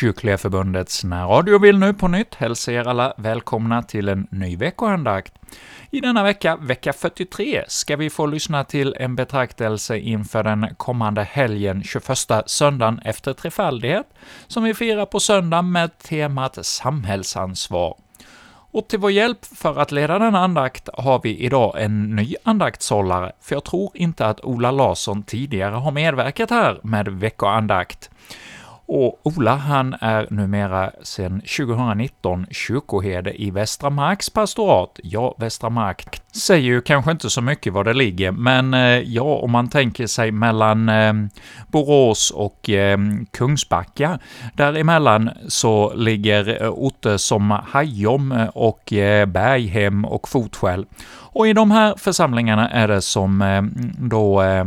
Kyrkliga Förbundets närradio vill nu på nytt hälsa er alla välkomna till en ny veckoandakt. I denna vecka, vecka 43, ska vi få lyssna till en betraktelse inför den kommande helgen, 21 söndagen efter trefaldighet, som vi firar på söndag med temat samhällsansvar. Och till vår hjälp för att leda denna andakt har vi idag en ny andaktshållare, för jag tror inte att Ola Larsson tidigare har medverkat här med veckoandakt. Och Ola, han är numera sedan 2019 kyrkoherde i Västra Marks pastorat. Ja, Västra Mark säger ju kanske inte så mycket var det ligger, men eh, ja, om man tänker sig mellan eh, Borås och eh, Kungsbacka, däremellan så ligger eh, orter som Hajom eh, och eh, Berghem och Fotskäl. Och i de här församlingarna är det som eh, då eh,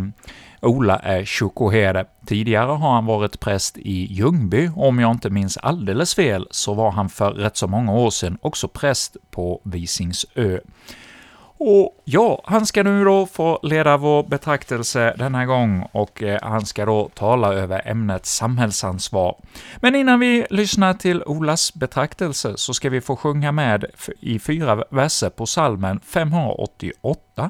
Ola är kyrkoherde. Tidigare har han varit präst i Ljungby, och om jag inte minns alldeles fel så var han för rätt så många år sedan också präst på Visingsö. Och ja, han ska nu då få leda vår betraktelse denna gång, och eh, han ska då tala över ämnet samhällsansvar. Men innan vi lyssnar till Olas betraktelse så ska vi få sjunga med i fyra verser på salmen 588.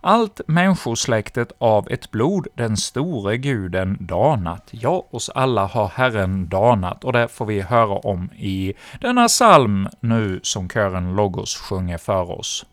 Allt människosläktet av ett blod den store guden danat. Ja, oss alla har Herren danat, och det får vi höra om i denna psalm nu som kören Logos sjunger för oss.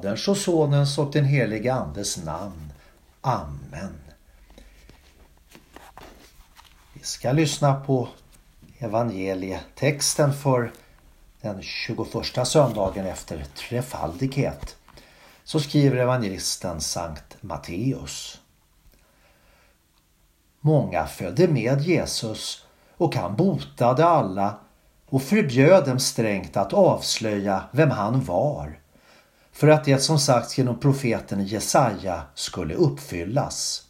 Faderns och Sonens och den helige Andes namn. Amen. Vi ska lyssna på evangelietexten för den 21 söndagen efter trefaldighet. Så skriver evangelisten Sankt Matteus. Många följde med Jesus och han botade alla och förbjöd dem strängt att avslöja vem han var för att det som sagts genom profeten Jesaja skulle uppfyllas.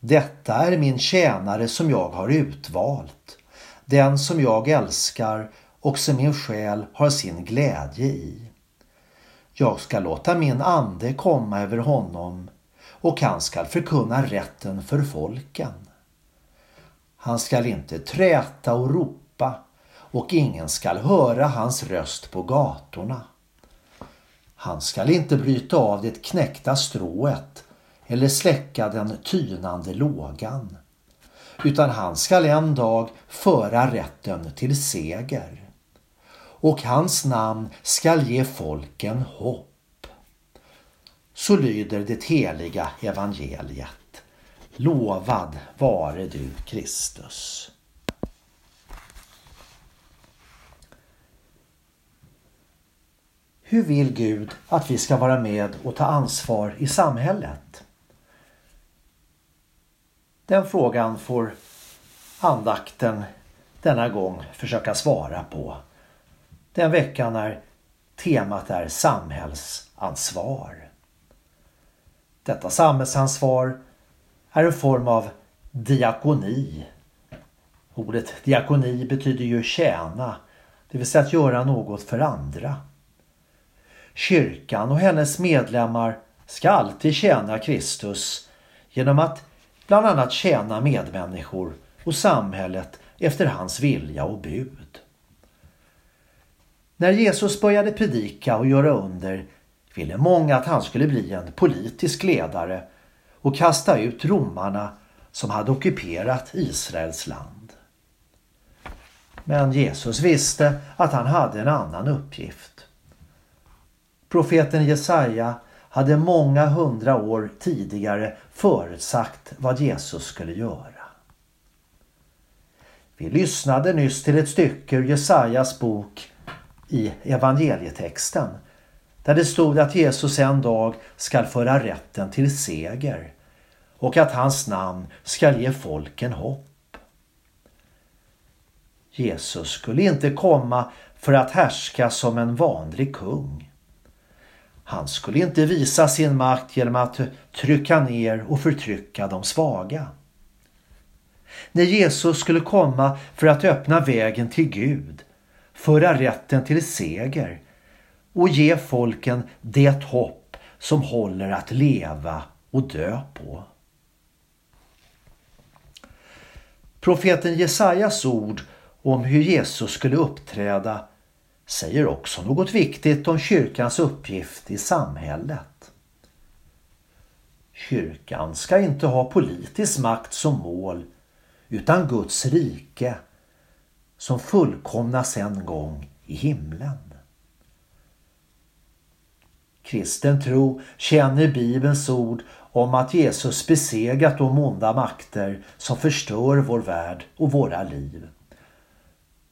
Detta är min tjänare som jag har utvalt, den som jag älskar och som min själ har sin glädje i. Jag ska låta min ande komma över honom och han skall förkunna rätten för folken. Han skall inte träta och ropa och ingen skall höra hans röst på gatorna. Han skall inte bryta av det knäckta strået eller släcka den tynande lågan. Utan han skall en dag föra rätten till seger. Och hans namn skall ge folken hopp. Så lyder det heliga evangeliet. Lovad vare du Kristus. Hur vill Gud att vi ska vara med och ta ansvar i samhället? Den frågan får andakten denna gång försöka svara på. Den veckan när temat är samhällsansvar. Detta samhällsansvar är en form av diakoni. Ordet diakoni betyder ju tjäna, det vill säga att göra något för andra. Kyrkan och hennes medlemmar ska alltid tjäna Kristus genom att bland annat tjäna medmänniskor och samhället efter hans vilja och bud. När Jesus började predika och göra under ville många att han skulle bli en politisk ledare och kasta ut romarna som hade ockuperat Israels land. Men Jesus visste att han hade en annan uppgift. Profeten Jesaja hade många hundra år tidigare förutsagt vad Jesus skulle göra. Vi lyssnade nyss till ett stycke ur Jesajas bok i evangelietexten där det stod att Jesus en dag skall föra rätten till seger och att hans namn skall ge folken hopp. Jesus skulle inte komma för att härska som en vanlig kung. Han skulle inte visa sin makt genom att trycka ner och förtrycka de svaga. När Jesus skulle komma för att öppna vägen till Gud, föra rätten till seger och ge folken det hopp som håller att leva och dö på. Profeten Jesajas ord om hur Jesus skulle uppträda säger också något viktigt om kyrkans uppgift i samhället. Kyrkan ska inte ha politisk makt som mål utan Guds rike som fullkomnas en gång i himlen. Kristen tro känner Bibelns ord om att Jesus besegrat de onda makter som förstör vår värld och våra liv.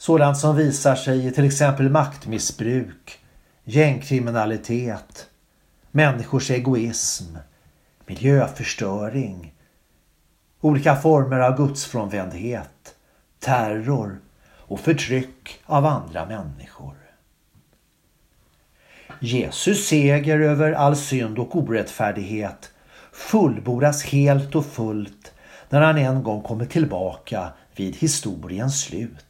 Sådant som visar sig i till exempel maktmissbruk, gängkriminalitet, människors egoism, miljöförstöring, olika former av gudsfrånvändhet, terror och förtryck av andra människor. Jesus seger över all synd och orättfärdighet fullbordas helt och fullt när han en gång kommer tillbaka vid historiens slut.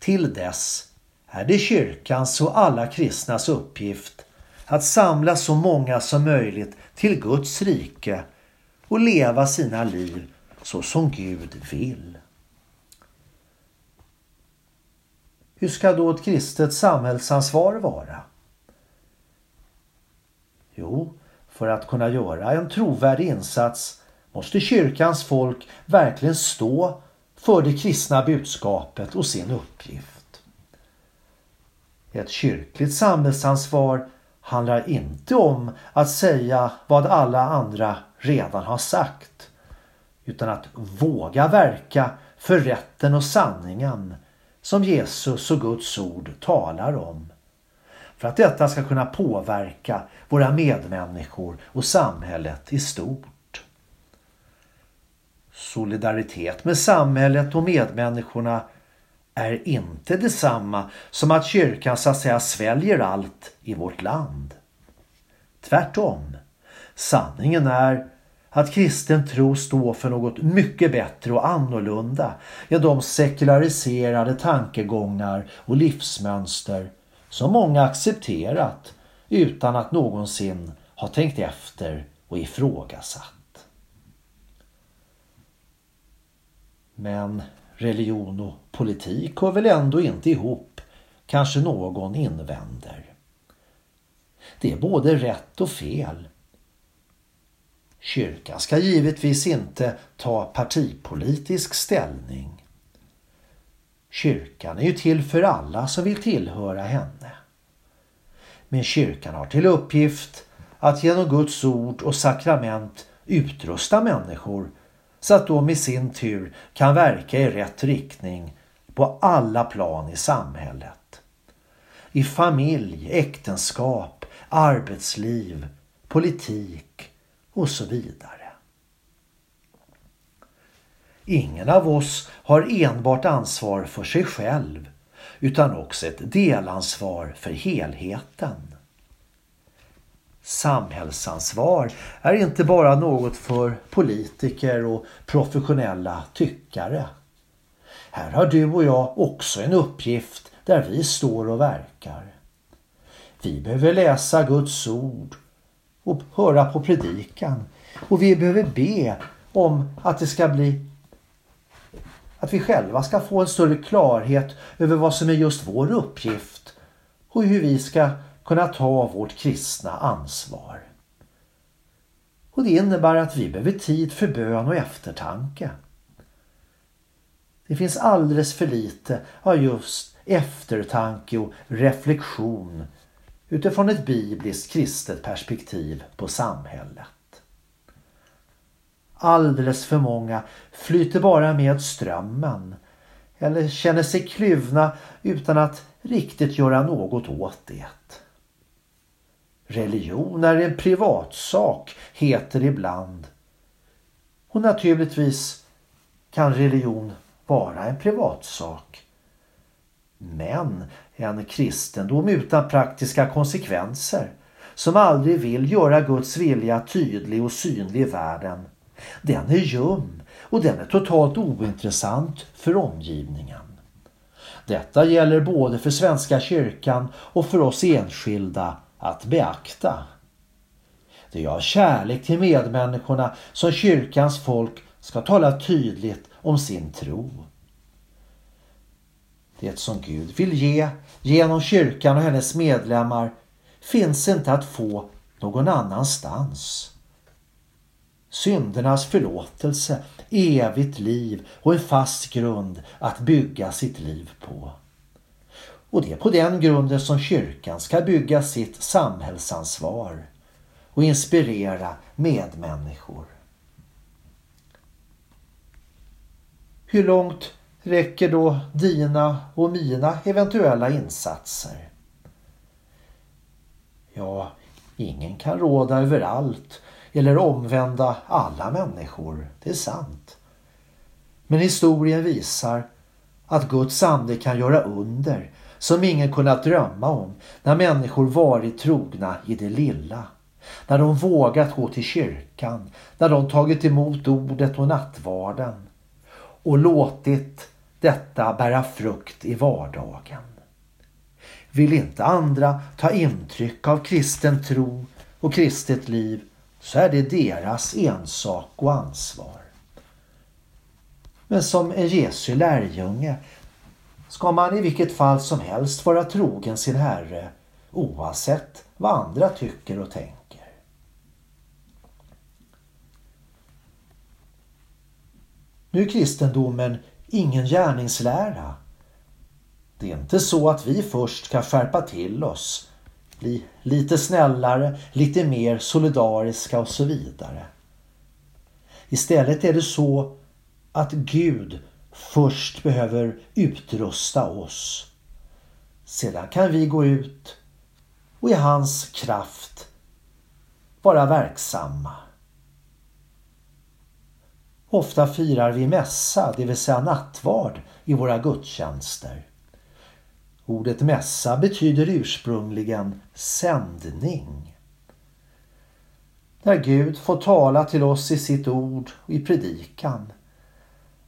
Till dess är det kyrkans och alla kristnas uppgift att samla så många som möjligt till Guds rike och leva sina liv så som Gud vill. Hur ska då ett kristet samhällsansvar vara? Jo, För att kunna göra en trovärdig insats måste kyrkans folk verkligen stå för det kristna budskapet och sin uppgift. Ett kyrkligt samhällsansvar handlar inte om att säga vad alla andra redan har sagt utan att våga verka för rätten och sanningen som Jesus och Guds ord talar om. För att detta ska kunna påverka våra medmänniskor och samhället i stort. Solidaritet med samhället och medmänniskorna är inte detsamma som att kyrkan så att säga sväljer allt i vårt land. Tvärtom. Sanningen är att kristen tro står för något mycket bättre och annorlunda än de sekulariserade tankegångar och livsmönster som många accepterat utan att någonsin ha tänkt efter och ifrågasatt. Men religion och politik hör väl ändå inte ihop, kanske någon invänder. Det är både rätt och fel. Kyrkan ska givetvis inte ta partipolitisk ställning. Kyrkan är ju till för alla som vill tillhöra henne. Men kyrkan har till uppgift att genom Guds ord och sakrament utrusta människor så att de i sin tur kan verka i rätt riktning på alla plan i samhället. I familj, äktenskap, arbetsliv, politik och så vidare. Ingen av oss har enbart ansvar för sig själv utan också ett delansvar för helheten. Samhällsansvar är inte bara något för politiker och professionella tyckare. Här har du och jag också en uppgift där vi står och verkar. Vi behöver läsa Guds ord och höra på predikan. Och vi behöver be om att det ska bli att vi själva ska få en större klarhet över vad som är just vår uppgift och hur vi ska kunna ta vårt kristna ansvar. Och det innebär att vi behöver tid för bön och eftertanke. Det finns alldeles för lite av just eftertanke och reflektion utifrån ett bibliskt kristet perspektiv på samhället. Alldeles för många flyter bara med strömmen eller känner sig kluvna utan att riktigt göra något åt det. Religion är en privatsak, heter det ibland. Och naturligtvis kan religion vara en privatsak. Men en kristendom utan praktiska konsekvenser som aldrig vill göra Guds vilja tydlig och synlig i världen. Den är ljum och den är totalt ointressant för omgivningen. Detta gäller både för Svenska kyrkan och för oss enskilda att beakta. Det är av kärlek till medmänniskorna som kyrkans folk ska tala tydligt om sin tro. Det som Gud vill ge genom kyrkan och hennes medlemmar finns inte att få någon annanstans. Syndernas förlåtelse, evigt liv och en fast grund att bygga sitt liv på. Och det är på den grunden som kyrkan ska bygga sitt samhällsansvar och inspirera medmänniskor. Hur långt räcker då dina och mina eventuella insatser? Ja, ingen kan råda över allt eller omvända alla människor, det är sant. Men historien visar att Guds ande kan göra under som ingen kunnat drömma om när människor varit trogna i det lilla. När de vågat gå till kyrkan, när de tagit emot ordet och nattvarden och låtit detta bära frukt i vardagen. Vill inte andra ta intryck av kristen tro och kristet liv så är det deras ensak och ansvar. Men som en Jesu lärjunge ska man i vilket fall som helst vara trogen sin Herre oavsett vad andra tycker och tänker. Nu är kristendomen ingen gärningslära. Det är inte så att vi först ska skärpa till oss, bli lite snällare, lite mer solidariska och så vidare. Istället är det så att Gud först behöver utrusta oss. Sedan kan vi gå ut och i hans kraft vara verksamma. Ofta firar vi mässa, det vill säga nattvard, i våra gudstjänster. Ordet mässa betyder ursprungligen sändning. När Gud får tala till oss i sitt ord och i predikan.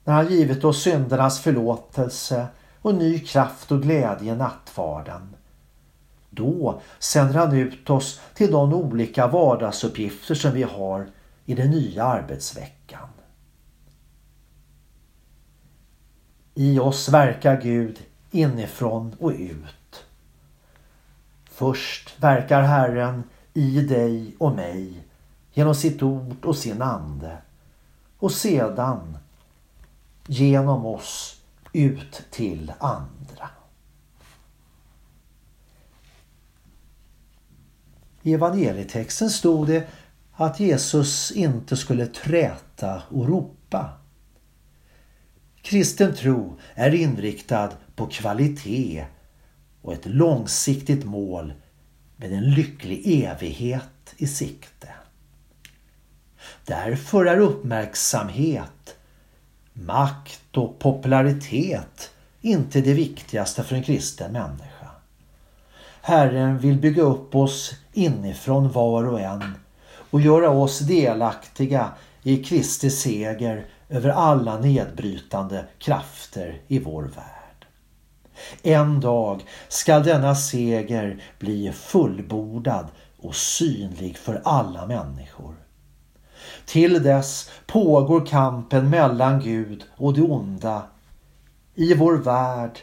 När han givit oss syndernas förlåtelse och ny kraft och glädje i nattvarden. Då sänder han ut oss till de olika vardagsuppgifter som vi har i den nya arbetsveckan. I oss verkar Gud inifrån och ut. Först verkar Herren i dig och mig genom sitt ord och sin ande och sedan genom oss ut till andra. I evangelietexten stod det att Jesus inte skulle träta och ropa. Kristen tro är inriktad på kvalitet och ett långsiktigt mål med en lycklig evighet i sikte. Därför är uppmärksamhet, makt och popularitet inte det viktigaste för en kristen människa. Herren vill bygga upp oss inifrån var och en och göra oss delaktiga i Kristi seger över alla nedbrytande krafter i vår värld. En dag skall denna seger bli fullbordad och synlig för alla människor. Till dess pågår kampen mellan Gud och det onda i vår värld,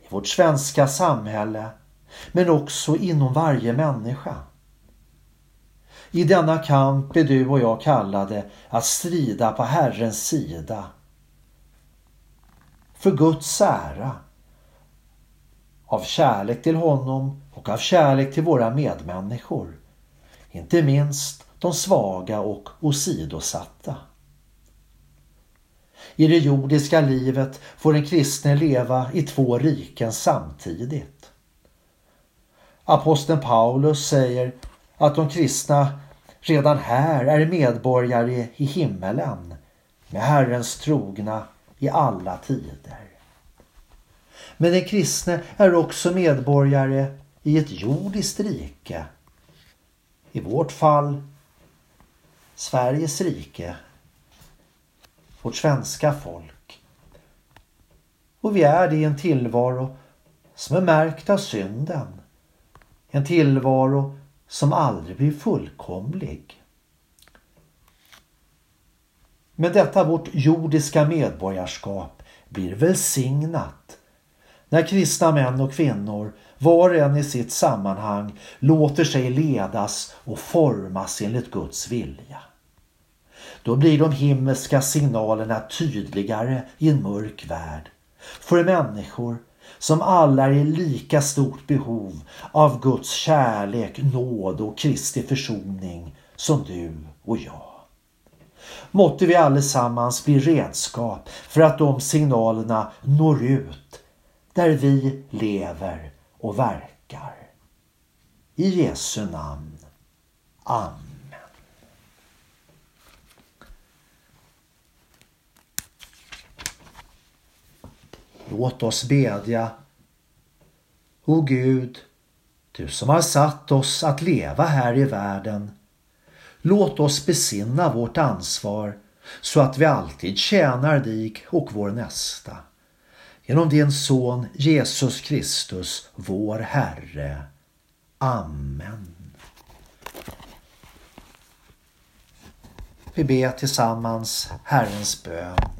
i vårt svenska samhälle, men också inom varje människa. I denna kamp är du och jag kallade att strida på Herrens sida. För Guds ära. Av kärlek till honom och av kärlek till våra medmänniskor. Inte minst de svaga och åsidosatta. I det jordiska livet får en kristne leva i två riken samtidigt. Aposteln Paulus säger att de kristna redan här är medborgare i himmelen med Herrens trogna i alla tider. Men den kristne är också medborgare i ett jordiskt rike. I vårt fall Sveriges rike, vårt svenska folk. Och vi är det i en tillvaro som är märkt av synden. En tillvaro som aldrig blir fullkomlig. Men detta vårt jordiska medborgarskap blir välsignat när kristna män och kvinnor var och en i sitt sammanhang låter sig ledas och formas enligt Guds vilja. Då blir de himmelska signalerna tydligare i en mörk värld. För människor som alla är i lika stort behov av Guds kärlek, nåd och Kristi försoning som du och jag. Måtte vi allesammans bli redskap för att de signalerna når ut där vi lever och verkar. I Jesu namn. Amen. Låt oss bedja. O Gud, du som har satt oss att leva här i världen. Låt oss besinna vårt ansvar så att vi alltid tjänar dig och vår nästa. Genom din son Jesus Kristus, vår Herre. Amen. Vi ber tillsammans Herrens bön.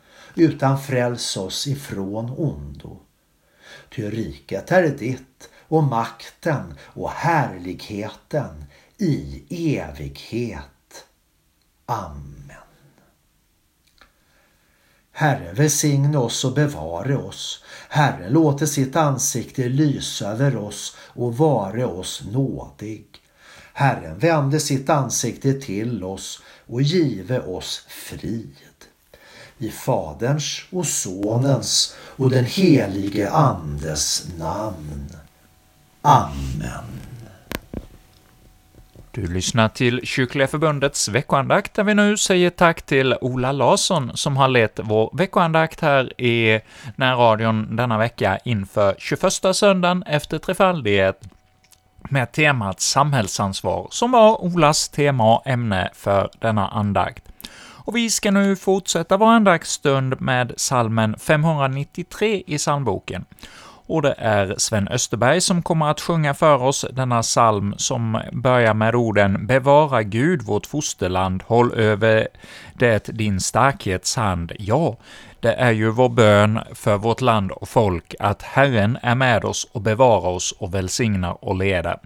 utan fräls oss ifrån ondo. Ty riket är ditt och makten och härligheten i evighet. Amen. Herre välsigne oss och bevare oss. Herre låte sitt ansikte lysa över oss och vare oss nådig. Herren vände sitt ansikte till oss och give oss frid. I Faderns och Sonens och den helige Andes namn. Amen. Du lyssnar till Kyrkliga Förbundets veckoandakt, där vi nu säger tack till Ola Larsson som har lett vår veckoandakt här i närradion denna vecka inför 21 söndagen efter trefaldighet med temat samhällsansvar, som var Olas tema och ämne för denna andakt. Och vi ska nu fortsätta vår andaktsstund med salmen 593 i psalmboken och det är Sven Österberg som kommer att sjunga för oss denna psalm som börjar med orden ”Bevara Gud vårt fosterland, håll över det din starkhets hand, ja, det är ju vår bön för vårt land och folk att Herren är med oss och bevarar oss och välsignar och leder.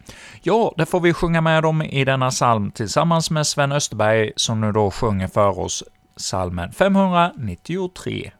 Ja, det får vi sjunga med om i denna psalm tillsammans med Sven Österberg som nu då sjunger för oss psalmen 593.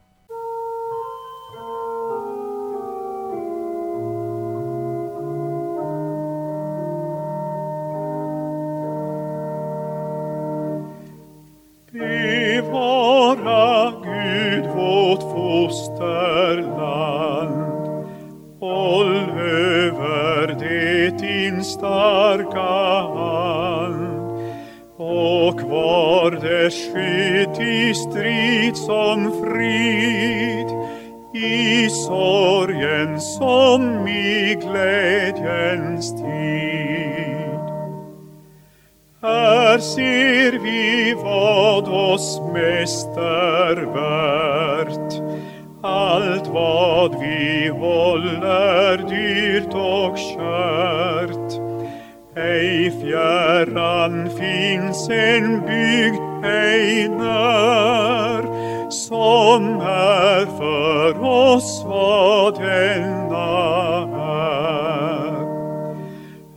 Ej fjärran finns en bygd ej när, som är för oss vad denna är.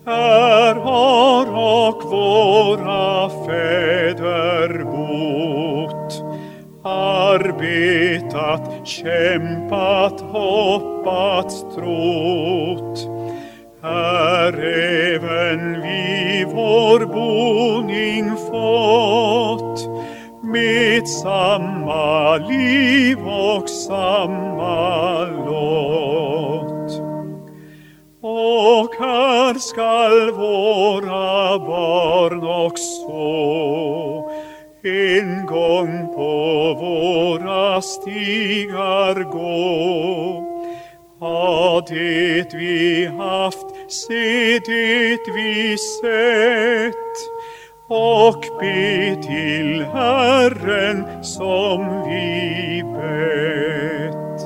Här har och våra fäder bott, arbetat, kämpat, hoppats, trott. Här även vi vår boning fått med samma liv och samma lott. Och här skall våra barn också en gång på våra stigar gå. Ha det vi haft, se det vi sett och be till Herren som vi bett.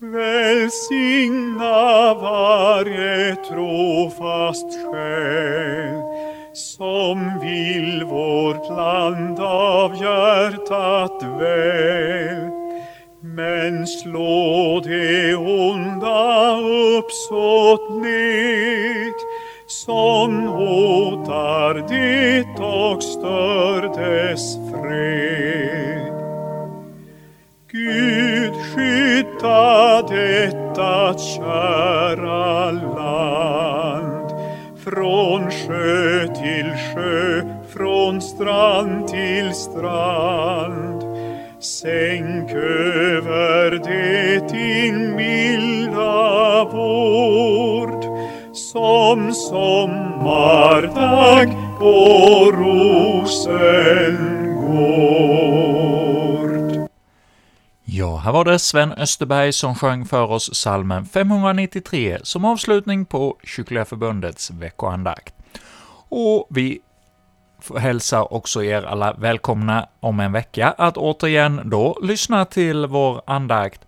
Välsigna varje trofast själ som vill vårt land av hjärtat väl. Men slå det onda uppsåt ned som hotar det och stör dess fred. Gud skydda detta kära land från sjö till sjö, från strand till strand. Sänk över det din milda vård som sommardag på Rosengård. Ja, här var det Sven Österberg som sjöng för oss salmen 593 som avslutning på Kyrkliga Förbundets veckoandakt. Och vi hälsar också er alla välkomna om en vecka att återigen då lyssna till vår andakt.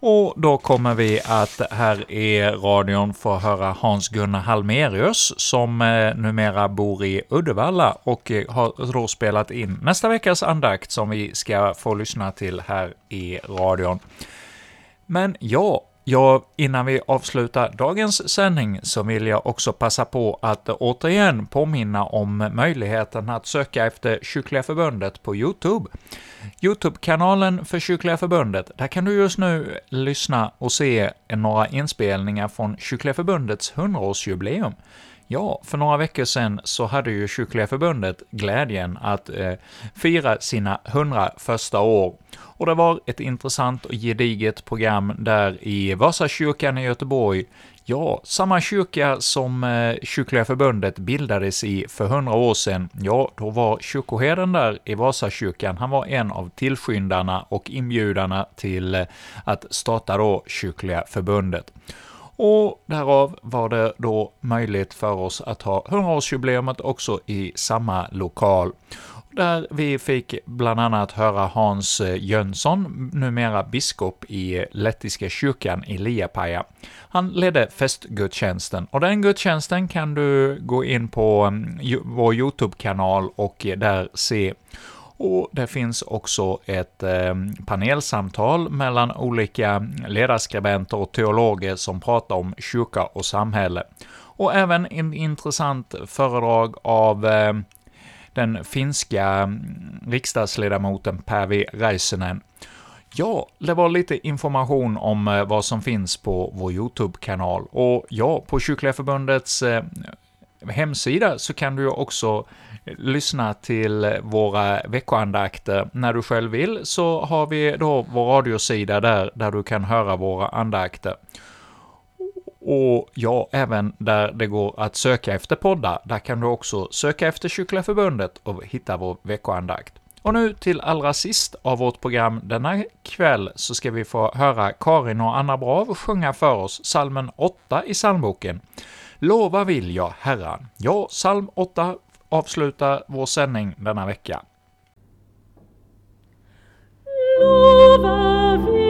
Och då kommer vi att här i radion få höra Hans-Gunnar Halmerius, som eh, numera bor i Uddevalla och eh, har då spelat in nästa veckas andakt som vi ska få lyssna till här i radion. Men ja, Ja, innan vi avslutar dagens sändning så vill jag också passa på att återigen påminna om möjligheten att söka efter Kyrkliga Förbundet på YouTube. YouTube-kanalen för Kyrkliga Förbundet, där kan du just nu lyssna och se några inspelningar från Kyrkliga Förbundets 100-årsjubileum. Ja, för några veckor sedan så hade ju Kyrkliga Förbundet glädjen att eh, fira sina 100 första år. Och det var ett intressant och gediget program där i Vasakyrkan i Göteborg, ja, samma kyrka som eh, Kyrkliga Förbundet bildades i för 100 år sedan, ja, då var kyrkoherden där i Vasakyrkan, han var en av tillskyndarna och inbjudarna till eh, att starta då Kyrkliga Förbundet. Och därav var det då möjligt för oss att ha 100-årsjubileumet också i samma lokal. Där vi fick bland annat höra Hans eh, Jönsson, numera biskop i eh, Lettiska kyrkan i Liapaja. Han ledde festgudstjänsten, och den gudstjänsten kan du gå in på mm, vår YouTube-kanal och eh, där se och det finns också ett eh, panelsamtal mellan olika ledarskribenter och teologer som pratar om kyrka och samhälle. Och även en intressant föredrag av eh, den finska ehm, riksdagsledamoten Päivi Räisänen. Ja, det var lite information om eh, vad som finns på vår YouTube-kanal. Och ja, på Kyrkliga Förbundets eh, hemsida så kan du också lyssna till våra veckoandakter när du själv vill, så har vi då vår radiosida där, där du kan höra våra andakter. Och ja, även där det går att söka efter poddar, där kan du också söka efter Kyrkliga Förbundet och hitta vår veckoandakt. Och nu till allra sist av vårt program denna kväll så ska vi få höra Karin och Anna Brav sjunga för oss salmen 8 i psalmboken. Lova vill jag Herren. Ja, psalm 8 avslutar vår sändning denna vecka. Lova vill